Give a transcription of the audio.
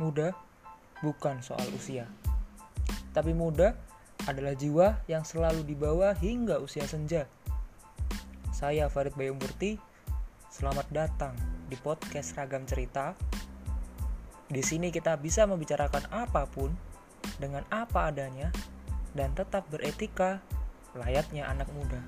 Muda bukan soal usia, tapi muda adalah jiwa yang selalu dibawa hingga usia senja. Saya Farid Bayu Murti, selamat datang di podcast Ragam Cerita. Di sini kita bisa membicarakan apa pun dengan apa adanya dan tetap beretika layaknya anak muda.